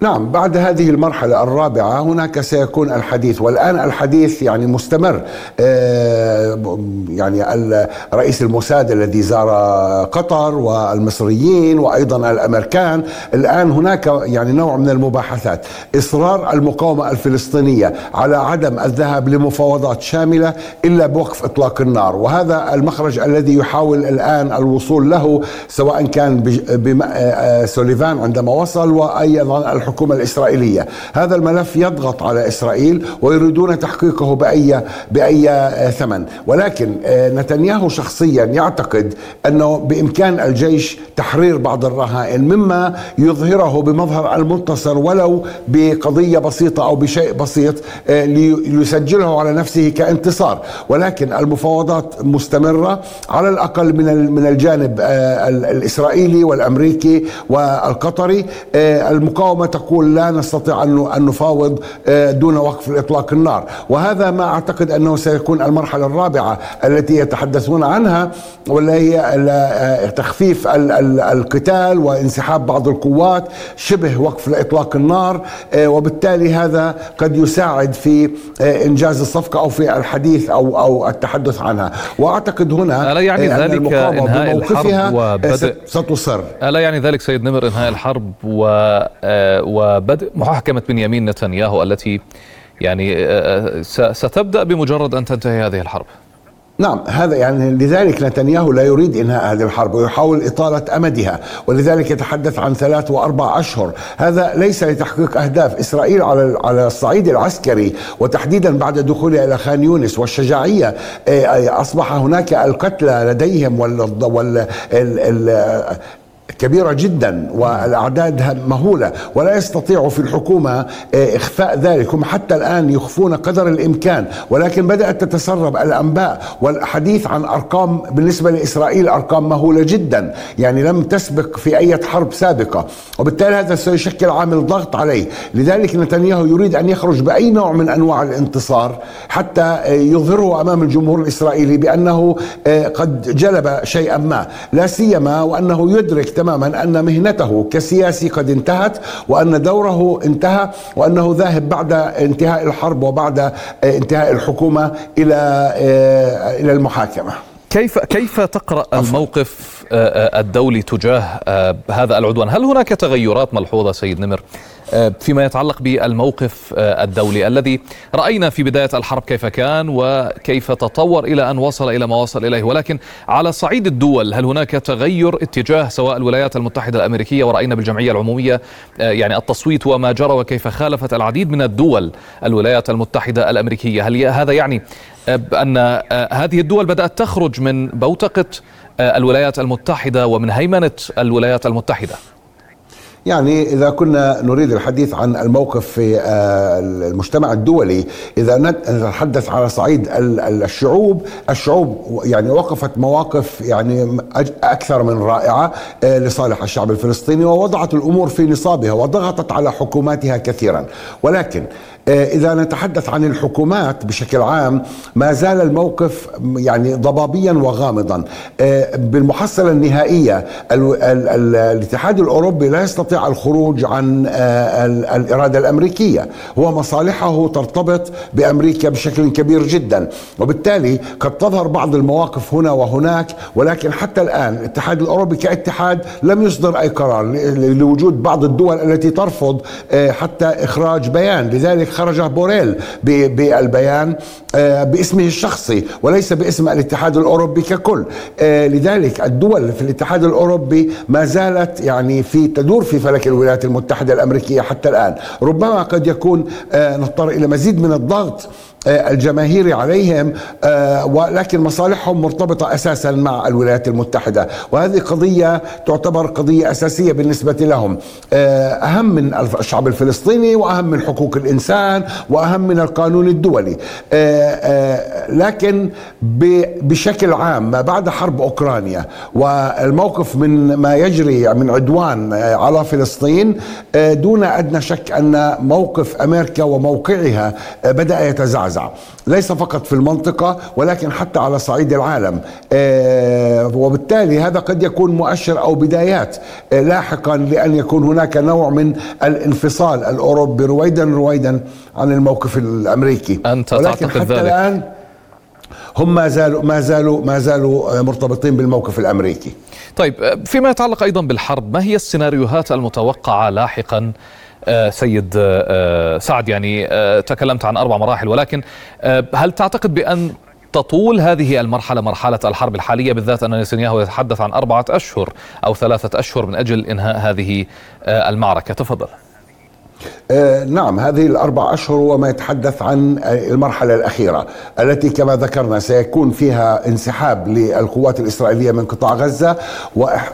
نعم بعد هذه المرحلة الرابعة هناك سيكون الحديث والآن الحديث يعني مستمر. يعني رئيس الموساد الذي زار قطر والمصريين وأيضا الأمريكان. الآن هناك يعني نوع من المباحثات. إصرار المقاومة الفلسطينية على عدم الذهاب لمفاوضات شاملة إلا بوقف إطلاق النار. وهذا المخرج الذي يحاول الآن الوصول له سواء كان سوليفان عندما وصل وأيضا الحكومة الإسرائيلية. هذا الملف يضغط على إسرائيل ويريدون تحقيقه بأي بأي ثمن. ولكن نتنياهو شخصيا يعتقد أنه بإمكان الجيش تحرير بعض الرهائن مما يظهره بمظهر المنتصر ولو بقضية بسيطة أو بشيء بسيط ليسجله على نفسه كانتصار. ولكن المفاوضات مستمرة على الأقل من من الجانب الإسرائيلي والأمريكي والقطري. المقاومة تقول لا نستطيع أن نفاوض دون وقف إطلاق النار. وهذا ما أعتقد أنه سيكون المرحلة الرابعة التي يتحدثون عنها ولا هي تخفيف القتال وانسحاب بعض القوات شبه وقف لإطلاق النار وبالتالي هذا قد يساعد في إنجاز الصفقة أو في الحديث أو أو التحدث عنها. وأعتقد هنا ألا يعني ذلك إنهاء الحرب وبدء ستصر ألا يعني ذلك سيد نمر إنهاء الحرب و وبدء محاكمة بنيامين نتنياهو التي يعني ستبدأ بمجرد أن تنتهي هذه الحرب. نعم هذا يعني لذلك نتنياهو لا يريد إنهاء هذه الحرب ويحاول إطالة أمدها ولذلك يتحدث عن ثلاث وأربع أشهر. هذا ليس لتحقيق أهداف إسرائيل على على الصعيد العسكري وتحديدا بعد دخولها إلى خان يونس والشجاعية أصبح هناك القتلى لديهم وال, وال ال ال كبيرة جدا والأعداد مهولة ولا يستطيع في الحكومة إخفاء ذلك. هم حتى الآن يخفون قدر الإمكان ولكن بدأت تتسرب الأنباء والحديث عن أرقام بالنسبة لإسرائيل أرقام مهولة جدا. يعني لم تسبق في أي حرب سابقة وبالتالي هذا سيشكل عامل ضغط عليه. لذلك نتنياهو يريد أن يخرج بأي نوع من أنواع الانتصار حتى يظهره أمام الجمهور الإسرائيلي بأنه قد جلب شيئا ما. لا سيما وأنه يدرك تماما أن مهنته كسياسي قد انتهت وأن دوره انتهى وأنه ذاهب بعد انتهاء الحرب وبعد انتهاء الحكومة إلى إلى المحاكمة. كيف كيف تقرأ الموقف آه، آه، الدولي تجاه آه، هذا العدوان؟ هل هناك تغيرات ملحوظة سيد نمر؟ فيما يتعلق بالموقف الدولي الذي رأينا في بداية الحرب كيف كان وكيف تطور إلى أن وصل إلى ما وصل إليه، ولكن على صعيد الدول هل هناك تغير اتجاه سواء الولايات المتحدة الأمريكية ورأينا بالجمعية العمومية يعني التصويت وما جرى وكيف خالفت العديد من الدول الولايات المتحدة الأمريكية، هل هذا يعني آه، هذه الدول بدأت تخرج من بوتقة آه، الولايات المتحدة ومن هيمنة الولايات المتحدة؟ يعني إذا كنا نريد الحديث عن الموقف في آه، المجتمع الدولي إذا نتحدث على صعيد الشعوب الشعوب يعني وقفت مواقف يعني أكثر من رائعة لصالح الشعب الفلسطيني ووضعت الأمور في نصابها وضغطت على حكوماتها كثيرا. ولكن آه، إذا نتحدث عن الحكومات بشكل عام ما زال الموقف يعني ضبابيا وغامضا. آه، بالمحصلة النهائية الاتحاد الأوروبي لا يستطيع الخروج عن آه، الإرادة الأمريكية. هو مصالحه ترتبط بأمريكا بشكل كبير جدا. وبالتالي قد تظهر بعض المواقف هنا وهناك ولكن حتى الآن الاتحاد الأوروبي كاتحاد لم يصدر أي قرار لوجود بعض الدول التي ترفض حتى إخراج بيان. لذلك خرج بوريل بالبيان آه، باسمه الشخصي وليس باسم الاتحاد الأوروبي ككل. آه، لذلك الدول في الاتحاد الأوروبي ما زالت يعني في تدور في فلك الولايات المتحدة الأمريكية حتى الآن. ربما قد يكون آه، نضطر إلى مزيد من الضغط الجماهيري عليهم آه، ولكن مصالحهم مرتبطة أساسا مع الولايات المتحدة. وهذه قضية تعتبر قضية أساسية بالنسبة لهم. آه، أهم من الشعب الفلسطيني وأهم من حقوق الإنسان وأهم من القانون الدولي. لكن بشكل عام ما بعد حرب أوكرانيا والموقف من ما يجري من عدوان على فلسطين دون أدنى شك أن موقف أمريكا وموقعها بدأ يتزعزع. يتنازع ليس فقط في المنطقة ولكن حتى على صعيد العالم آه، وبالتالي هذا قد يكون مؤشر أو بدايات آه، لاحقا لأن يكون هناك نوع من الانفصال الأوروبي رويدا رويدا عن الموقف الأمريكي أنت ولكن حتى ذلك. الآن هم ما زالوا ما زالوا ما زالوا مرتبطين بالموقف الأمريكي. طيب فيما يتعلق أيضا بالحرب، ما هي السيناريوهات المتوقعة لاحقا آه، سيد آه، آه، سعد يعني تكلمت عن أربع مراحل ولكن هل تعتقد بأن تطول هذه المرحلة مرحلة الحرب الحالية بالذات أن نتنياهو يتحدث عن أربعة أشهر أو ثلاثة أشهر من أجل إنهاء هذه المعركة؟ تفضل. آه نعم هذه الأربع أشهر هو ما يتحدث عن المرحلة الأخيرة التي كما ذكرنا سيكون فيها انسحاب للقوات الإسرائيلية من قطاع غزة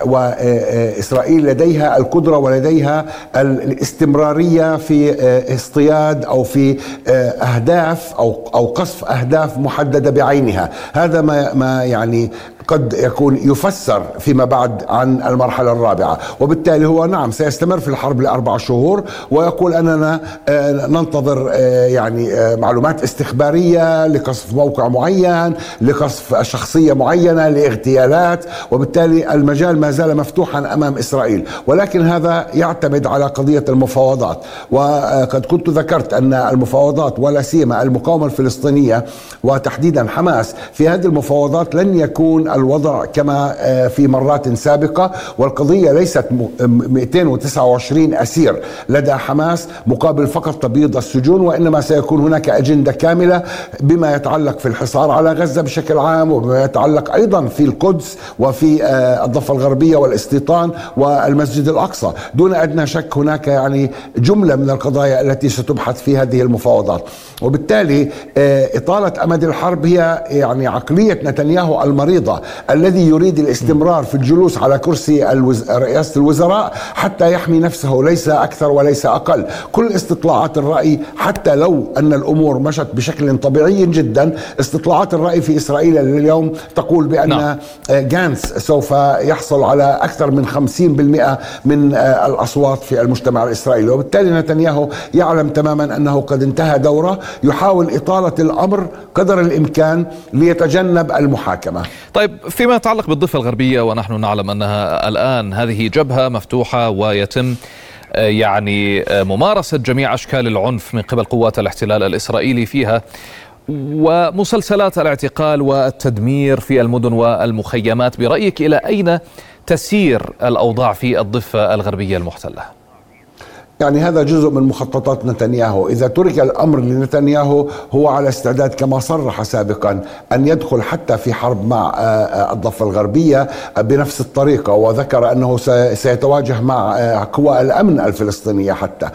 وإسرائيل لديها القدرة ولديها الاستمرارية في آه، اصطياد أو في آه، أهداف أو أو قصف أهداف محددة بعينها. هذا ما ما يعني قد يكون يفسر فيما بعد عن المرحلة الرابعة. وبالتالي هو نعم سيستمر في الحرب لأربع شهور ويقول أننا آه، ننتظر آه، يعني آه، معلومات استخبارية لقصف موقع معين لقصف شخصية معينة لاغتيالات. وبالتالي المجال ما زال مفتوحا أمام إسرائيل. ولكن هذا يعتمد على قضية المفاوضات. وقد كنت ذكرت أن المفاوضات ولا سيما المقاومة الفلسطينية وتحديدا حماس في هذه المفاوضات لن يكون الوضع كما آه، في مرات سابقة والقضية ليست 229 أسير. لدى حماس مقابل فقط تبييض السجون وإنما سيكون هناك أجندة كاملة بما يتعلق في الحصار على غزة بشكل عام وبما يتعلق أيضا في القدس وفي آه، الضفة الغربية والاستيطان والمسجد الأقصى. دون أدنى شك هناك يعني جملة من القضايا التي ستبحث في هذه المفاوضات. وبالتالي آه، إطالة أمد الحرب هي يعني عقلية نتنياهو المريضة. الذي يريد الاستمرار في الجلوس على كرسي الوز... رئاسة الوزراء حتى يحمي نفسه ليس أكثر وليس أقل. كل استطلاعات الرأي حتى لو أن الأمور مشت بشكل طبيعي جدا استطلاعات الرأي في إسرائيل اليوم تقول بأن نعم. جانس سوف يحصل على أكثر من 50% من الأصوات في المجتمع الإسرائيلي. وبالتالي نتنياهو يعلم تماما أنه قد انتهى دوره يحاول إطالة الأمر قدر الإمكان ليتجنب المحاكمة. طيب فيما يتعلق بالضفة الغربية ونحن نعلم أنها الآن هذه جبهة مفتوحة ويتم آه، يعني آه، ممارسة جميع أشكال العنف من قبل قوات الاحتلال الإسرائيلي فيها ومسلسلات الاعتقال والتدمير في المدن والمخيمات برأيك إلى أين تسير الأوضاع في الضفة الغربية المحتلة؟ يعني هذا جزء من مخططات نتنياهو. إذا ترك الأمر لنتنياهو هو على استعداد كما صرح سابقا أن يدخل حتى في حرب مع آه، آه، الضفة الغربية بنفس الطريقة وذكر أنه سيتواجه مع آه، قوى الأمن الفلسطينية حتى.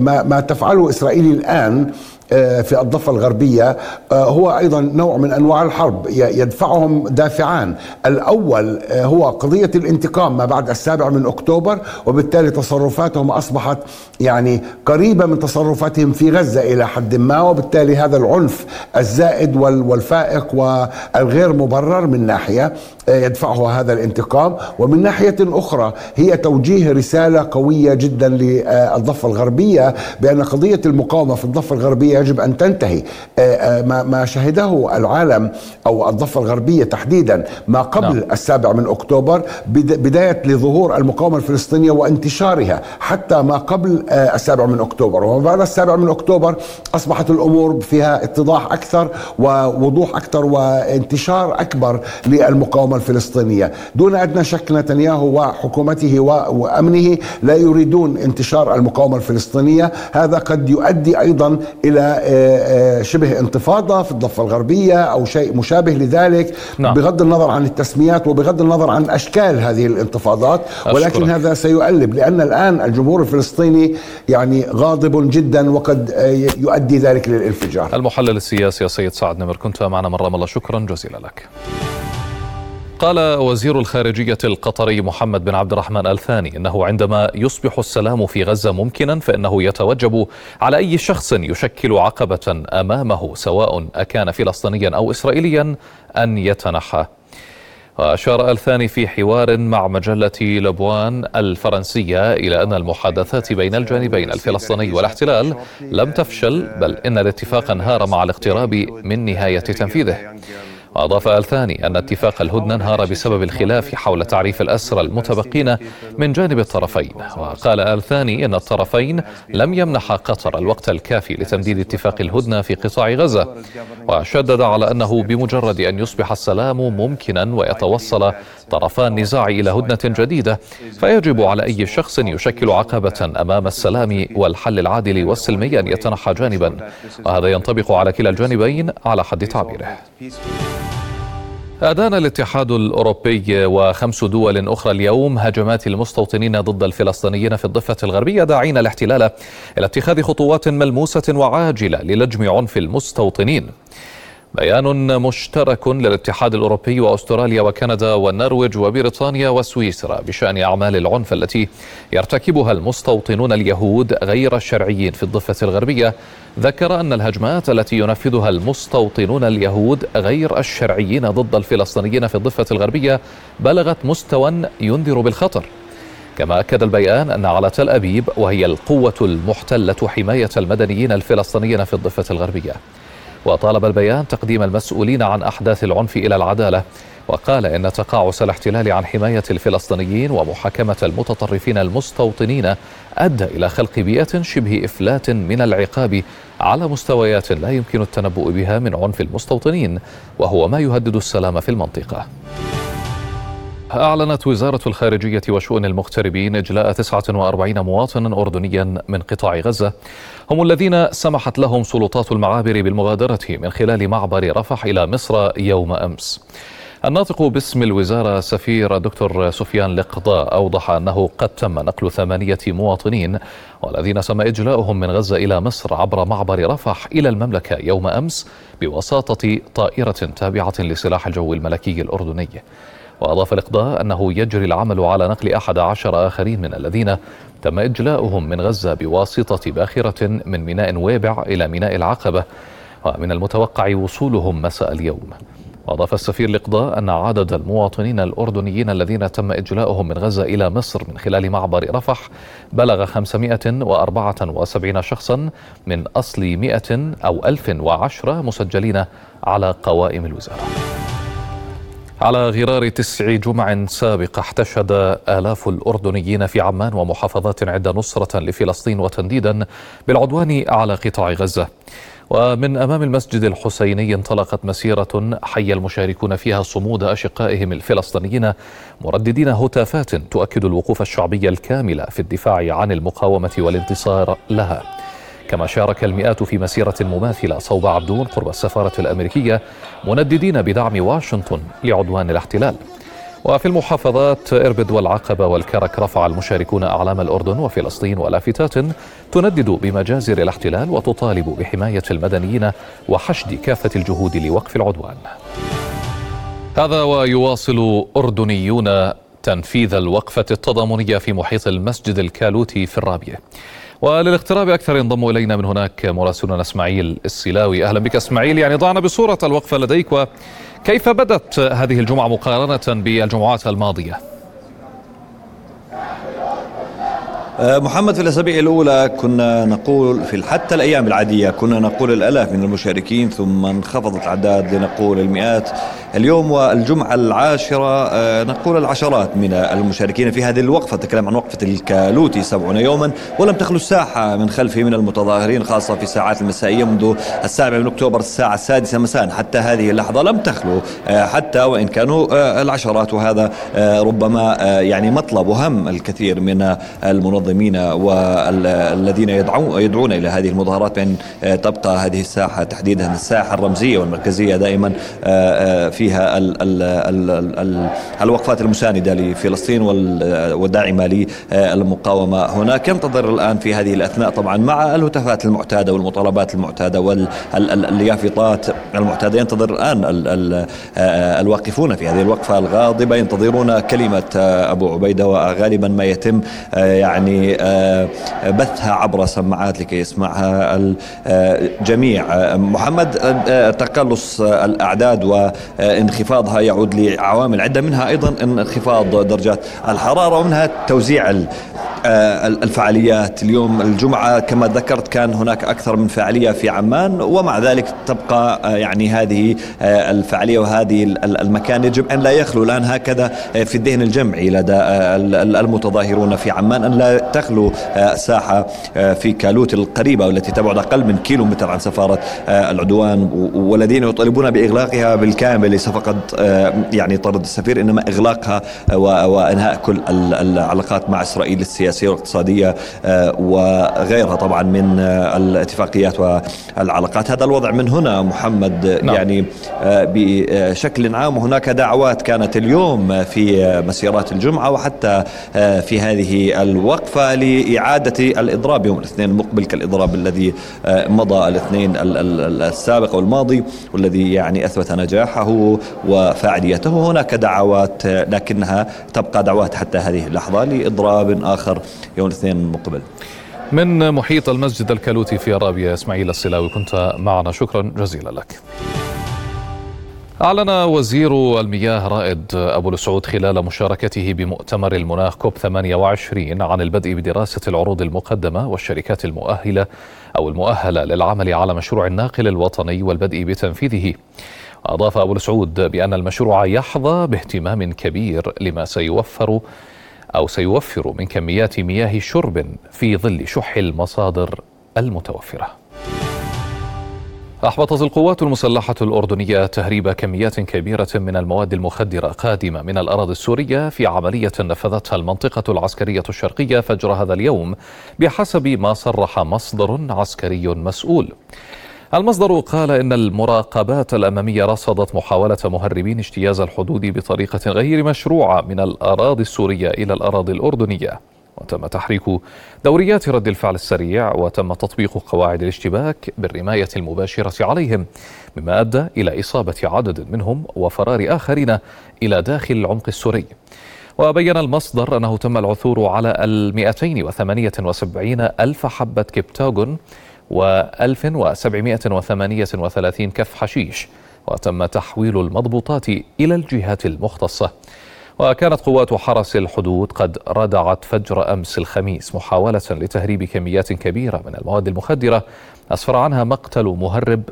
ما تفعله إسرائيل الآن في الضفة الغربية آه، هو أيضا نوع من أنواع الحرب يدفعهم دافعان. الأول آه، هو قضية الانتقام ما بعد السابع من أكتوبر وبالتالي تصرفاتهم أصبحت يعني قريبة من تصرفاتهم في غزة إلى حد ما وبالتالي هذا العنف الزائد والفائق والغير مبرر من ناحية. يدفعه هذا الانتقام. ومن ناحية أخرى هي توجيه رسالة قوية جدا للضفة الغربية بأن قضية المقاومة في الضفة الغربية يجب أن تنتهي. آه، آه، ما شهده العالم أو الضفة الغربية تحديدا ما قبل نعم. السابع من أكتوبر بداية لظهور المقاومة الفلسطينية وانتشارها حتى ما قبل آه، السابع من أكتوبر. وما بعد السابع من أكتوبر أصبحت الأمور فيها اتضاح أكثر ووضوح أكثر وانتشار أكبر للمقاومة الفلسطينية. دون أدنى شك نتنياهو وحكومته وأمنه لا يريدون انتشار المقاومة الفلسطينية. هذا قد يؤدي أيضا إلى آه، آه، شبه انتفاضة في الضفة الغربية أو شيء مشابه لذلك نعم. بغض النظر عن التسميات وبغض النظر عن أشكال هذه الانتفاضات. ولكن أشكرك. هذا سيؤلب لأن الآن الجمهور الفلسطيني يعني غاضب جدا وقد آه، يؤدي ذلك للانفجار. المحلل السياسي السيد سعد نمر كنت معنا مرة الله. شكرا جزيلا لك. قال وزير الخارجية القطري محمد بن عبد الرحمن الثاني إنه عندما يصبح السلام في غزة ممكنا فإنه يتوجب على أي شخص يشكل عقبة أمامه سواء أكان فلسطينيا أو اسرائيليا أن يتنحى. وأشار الثاني في حوار مع مجلة لبوان الفرنسية إلى أن المحادثات بين الجانبين الفلسطيني والاحتلال لم تفشل بل إن الاتفاق انهار مع الاقتراب من نهاية تنفيذه وأضاف الثاني أن اتفاق الهدنة انهار بسبب الخلاف حول تعريف الأسرى المتبقين من جانب الطرفين. وقال الثاني أن الطرفين لم يمنح قطر الوقت الكافي لتمديد اتفاق الهدنة في قطاع غزة. وشدد على أنه بمجرد أن يصبح السلام ممكنا ويتوصل طرفا النزاع إلى هدنة جديدة فيجب على أي شخص يشكل عقبة أمام السلام والحل العادل والسلمي أن يتنحى جانبا. وهذا ينطبق على كلا الجانبين على حد تعبيره. أدان الاتحاد الأوروبي وخمس دول أخرى اليوم هجمات المستوطنين ضد الفلسطينيين في الضفة الغربية داعين الاحتلال إلى اتخاذ خطوات ملموسة وعاجلة للجم عنف المستوطنين. بيان مشترك للاتحاد الأوروبي وأستراليا وكندا والنرويج وبريطانيا وسويسرا بشأن أعمال العنف التي يرتكبها المستوطنون اليهود غير الشرعيين في الضفة الغربية. ذكر أن الهجمات التي ينفذها المستوطنون اليهود غير الشرعيين ضد الفلسطينيين في الضفة الغربية بلغت مستوى ينذر بالخطر. كما أكد البيان أن على تل أبيب وهي القوة المحتلة حماية المدنيين الفلسطينيين في الضفة الغربية. وطالب البيان تقديم المسؤولين عن أحداث العنف إلى العدالة وقال إن تقاعس الاحتلال عن حماية الفلسطينيين ومحاكمة المتطرفين المستوطنين أدى إلى خلق بيئة شبه إفلات من العقاب على مستويات لا يمكن التنبؤ بها من عنف المستوطنين وهو ما يهدد السلام في المنطقة. أعلنت وزارة الخارجية وشؤون المغتربين إجلاء 49 مواطنا أردنيا من قطاع غزة. هم الذين سمحت لهم سلطات المعابر بالمغادرة من خلال معبر رفح إلى مصر يوم أمس. الناطق باسم الوزارة سفير دكتور سفيان لقضاء أوضح أنه قد تم نقل ثمانية مواطنين والذين تم إجلاؤهم من غزة إلى مصر عبر معبر رفح إلى المملكة يوم أمس بواسطة طائرة تابعة لسلاح الجو الملكي الأردني. وأضاف الإقضاء أنه يجري العمل على نقل أحد عشر آخرين من الذين تم إجلاؤهم من غزة بواسطة باخرة من ميناء ويبع إلى ميناء العقبة ومن المتوقع وصولهم مساء اليوم. وأضاف السفير الإقضاء أن عدد المواطنين الأردنيين الذين تم إجلاؤهم من غزة إلى مصر من خلال معبر رفح بلغ 574 شخصا من أصل 100 أو 1010 مسجلين على قوائم الوزارة على غرار تسع جمع سابقة احتشد آلاف الأردنيين في عمان ومحافظات عدة نصرة لفلسطين وتنديدا بالعدوان على قطاع غزة. ومن أمام المسجد الحسيني انطلقت مسيرة حي المشاركون فيها صمود أشقائهم الفلسطينيين مرددين هتافات تؤكد الوقوف الشعبي الكامل في الدفاع عن المقاومة والانتصار لها. كما شارك المئات في مسيرة مماثلة صوب عبدون قرب السفارة الأمريكية منددين بدعم واشنطن لعدوان الاحتلال. وفي المحافظات إربد والعقبة والكرك رفع المشاركون أعلام الأردن وفلسطين ولافتات تندد بمجازر الاحتلال وتطالب بحماية المدنيين وحشد كافة الجهود لوقف العدوان. هذا ويواصل أردنيون تنفيذ الوقفة التضامنية في محيط المسجد الكالوتي في الرابية وللاقتراب أكثر ينضم إلينا من هناك مراسلنا إسماعيل السلاوي أهلا بك إسماعيل. يعني ضعنا بصورة الوقفة لديك وكيف بدت هذه الجمعة مقارنة بالجمعات الماضية؟ آه، محمد في الأسابيع الأولى كنا نقول في حتى الأيام العادية كنا نقول الألاف من المشاركين ثم انخفضت الأعداد لنقول المئات. اليوم والجمعة العاشرة آه، نقول العشرات من المشاركين في هذه الوقفة. تكلم عن وقفة الكالوتي سبعون يوما ولم تخلو الساحة من خلفه من المتظاهرين خاصة في الساعات المسائية منذ السابع من أكتوبر الساعة السادسة مساء. حتى هذه اللحظة لم تخلو آه، حتى وإن كانوا العشرات وهذا ربما يعني مطلب وهم الكثير من المنظمين والذين يدعون إلى هذه المظاهرات آه، تبقى هذه الساحة تحديدا الساحة الرمزية والمركزية دائما آه، آه، فيها ال ال ال ال الوقفات المساندة لفلسطين والداعمه للمقاومة. هناك ينتظر الآن في هذه الأثناء طبعا مع الهتافات المعتادة والمطالبات المعتادة واليافطات المعتادة. ينتظر الآن الواقفون في هذه الوقفة الغاضبة. ينتظرون كلمة أبو عبيدة وغالبا ما يتم يعني آه، بثها عبر سماعات لكي يسمعها الجميع آه، محمد آه، تقلص الأعداد وانخفاضها يعود لعوامل عدة منها أيضا انخفاض درجات الحرارة ومنها توزيع آه، الفعاليات. اليوم الجمعة كما ذكرت كان هناك أكثر من فعالية في عمان ومع ذلك تبقى آه، يعني هذه آه، الفعالية وهذه المكان يجب أن لا يخلو الآن هكذا في الذهن الجمعي لدى المتظاهرون في عمان أن لا تخلو ساحة في كالوت القريبة والتي تبعد أقل من كيلو متر عن سفارة العدوان والذين يطالبون بإغلاقها بالكامل ليس فقط يعني طرد السفير إنما إغلاقها وإنهاء كل العلاقات مع إسرائيل السياسية السياسية والاقتصادية آه، وغيرها طبعا من آه، الاتفاقيات والعلاقات. هذا الوضع من هنا محمد نعم. يعني آه، بشكل عام. هناك دعوات كانت اليوم في مسيرات الجمعة وحتى في هذه الوقفة لإعادة الإضراب يوم الاثنين المقبل كالإضراب الذي مضى الاثنين السابق والماضي والذي يعني أثبت نجاحه. وفاعليته. هناك دعوات لكنها تبقى دعوات حتى هذه اللحظة لإضراب آخر يوم الاثنين المقبل. من محيط المسجد الكالوتي في أرابيا إسماعيل السلاوي كنت معنا. شكرا جزيلا لك. أعلن وزير المياه رائد أبو السعود خلال مشاركته بمؤتمر المناخ كوب 28 عن البدء بدراسة العروض المقدمة والشركات المؤهلة أو المؤهلة للعمل على مشروع الناقل الوطني والبدء بتنفيذه. أضاف أبو السعود بأن المشروع يحظى باهتمام كبير لما سيوفر أو سيوفر من كميات مياه شرب في ظل شح المصادر المتوفرة. أحبطت القوات المسلحة الأردنية تهريب كميات كبيرة من المواد المخدرة قادمة من الأراضي السورية في عملية نفذتها المنطقة العسكرية الشرقية فجر هذا اليوم بحسب ما صرح مصدر عسكري مسؤول. المصدر قال إن المراقبات الأمامية رصدت محاولة مهربين اجتياز الحدود بطريقة غير مشروعة من الأراضي السورية إلى الأراضي الأردنية. وتم تحريك دوريات رد الفعل السريع وتم تطبيق قواعد الاشتباك بالرماية المباشرة عليهم مما أدى إلى إصابة عدد منهم وفرار آخرين إلى داخل العمق السوري. وبين المصدر أنه تم العثور على ال 278 ألف حبة كبتاغون و1738 كف حشيش وتم تحويل المضبوطات إلى الجهات المختصة. وكانت قوات حرس الحدود قد ردعت فجر أمس الخميس محاولة لتهريب كميات كبيرة من المواد المخدرة أسفر عنها مقتل مهرب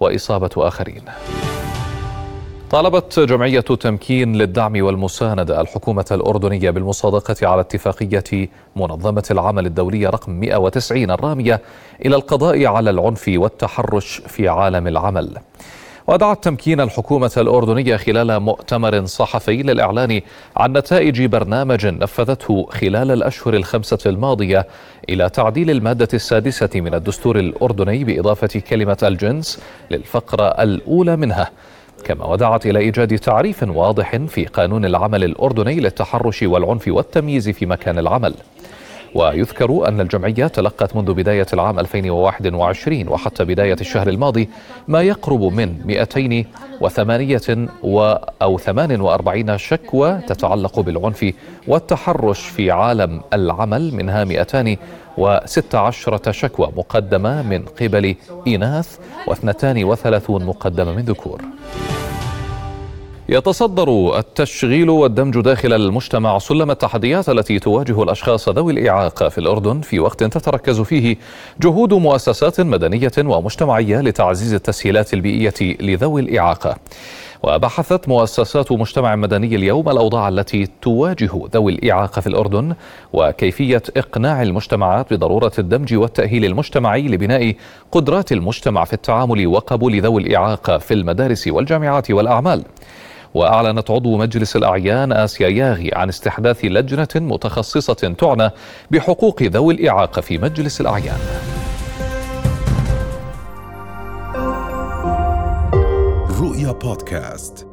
وإصابة آخرين. طالبت جمعية تمكين للدعم والمساندة الحكومة الأردنية بالمصادقة على اتفاقية منظمة العمل الدولية رقم 190 الرامية إلى القضاء على العنف والتحرش في عالم العمل. ودعت تمكين الحكومة الأردنية خلال مؤتمر صحفي للإعلان عن نتائج برنامج نفذته خلال الأشهر الخمسة الماضية إلى تعديل المادة السادسة من الدستور الأردني بإضافة كلمة الجنس للفقرة الأولى منها كما ودعت إلى إيجاد تعريف واضح في قانون العمل الأردني للتحرش والعنف والتمييز في مكان العمل. ويذكر أن الجمعية تلقت منذ بداية العام 2021 وحتى بداية الشهر الماضي ما يقرب من 208 أو 48 شكوى تتعلق بالعنف والتحرش في عالم العمل منها 216 شكوى مقدمة من قبل إناث و32 مقدمة من ذكور يتصدر التشغيل والدمج داخل المجتمع سلم التحديات التي تواجه الأشخاص ذوي الإعاقة في الأردن في وقت تتركز فيه جهود مؤسسات مدنية ومجتمعية لتعزيز التسهيلات البيئية لذوي الإعاقة. وبحثت مؤسسات مجتمع مدني اليوم الأوضاع التي تواجه ذوي الإعاقة في الأردن وكيفية إقناع المجتمعات بضرورة الدمج والتأهيل المجتمعي لبناء قدرات المجتمع في التعامل وقبول ذوي الإعاقة في المدارس والجامعات والأعمال. وأعلنت عضو مجلس الأعيان آسيا ياغي عن استحداث لجنة متخصصة تعنى بحقوق ذوي الإعاقة في مجلس الأعيان رؤيا بودكاست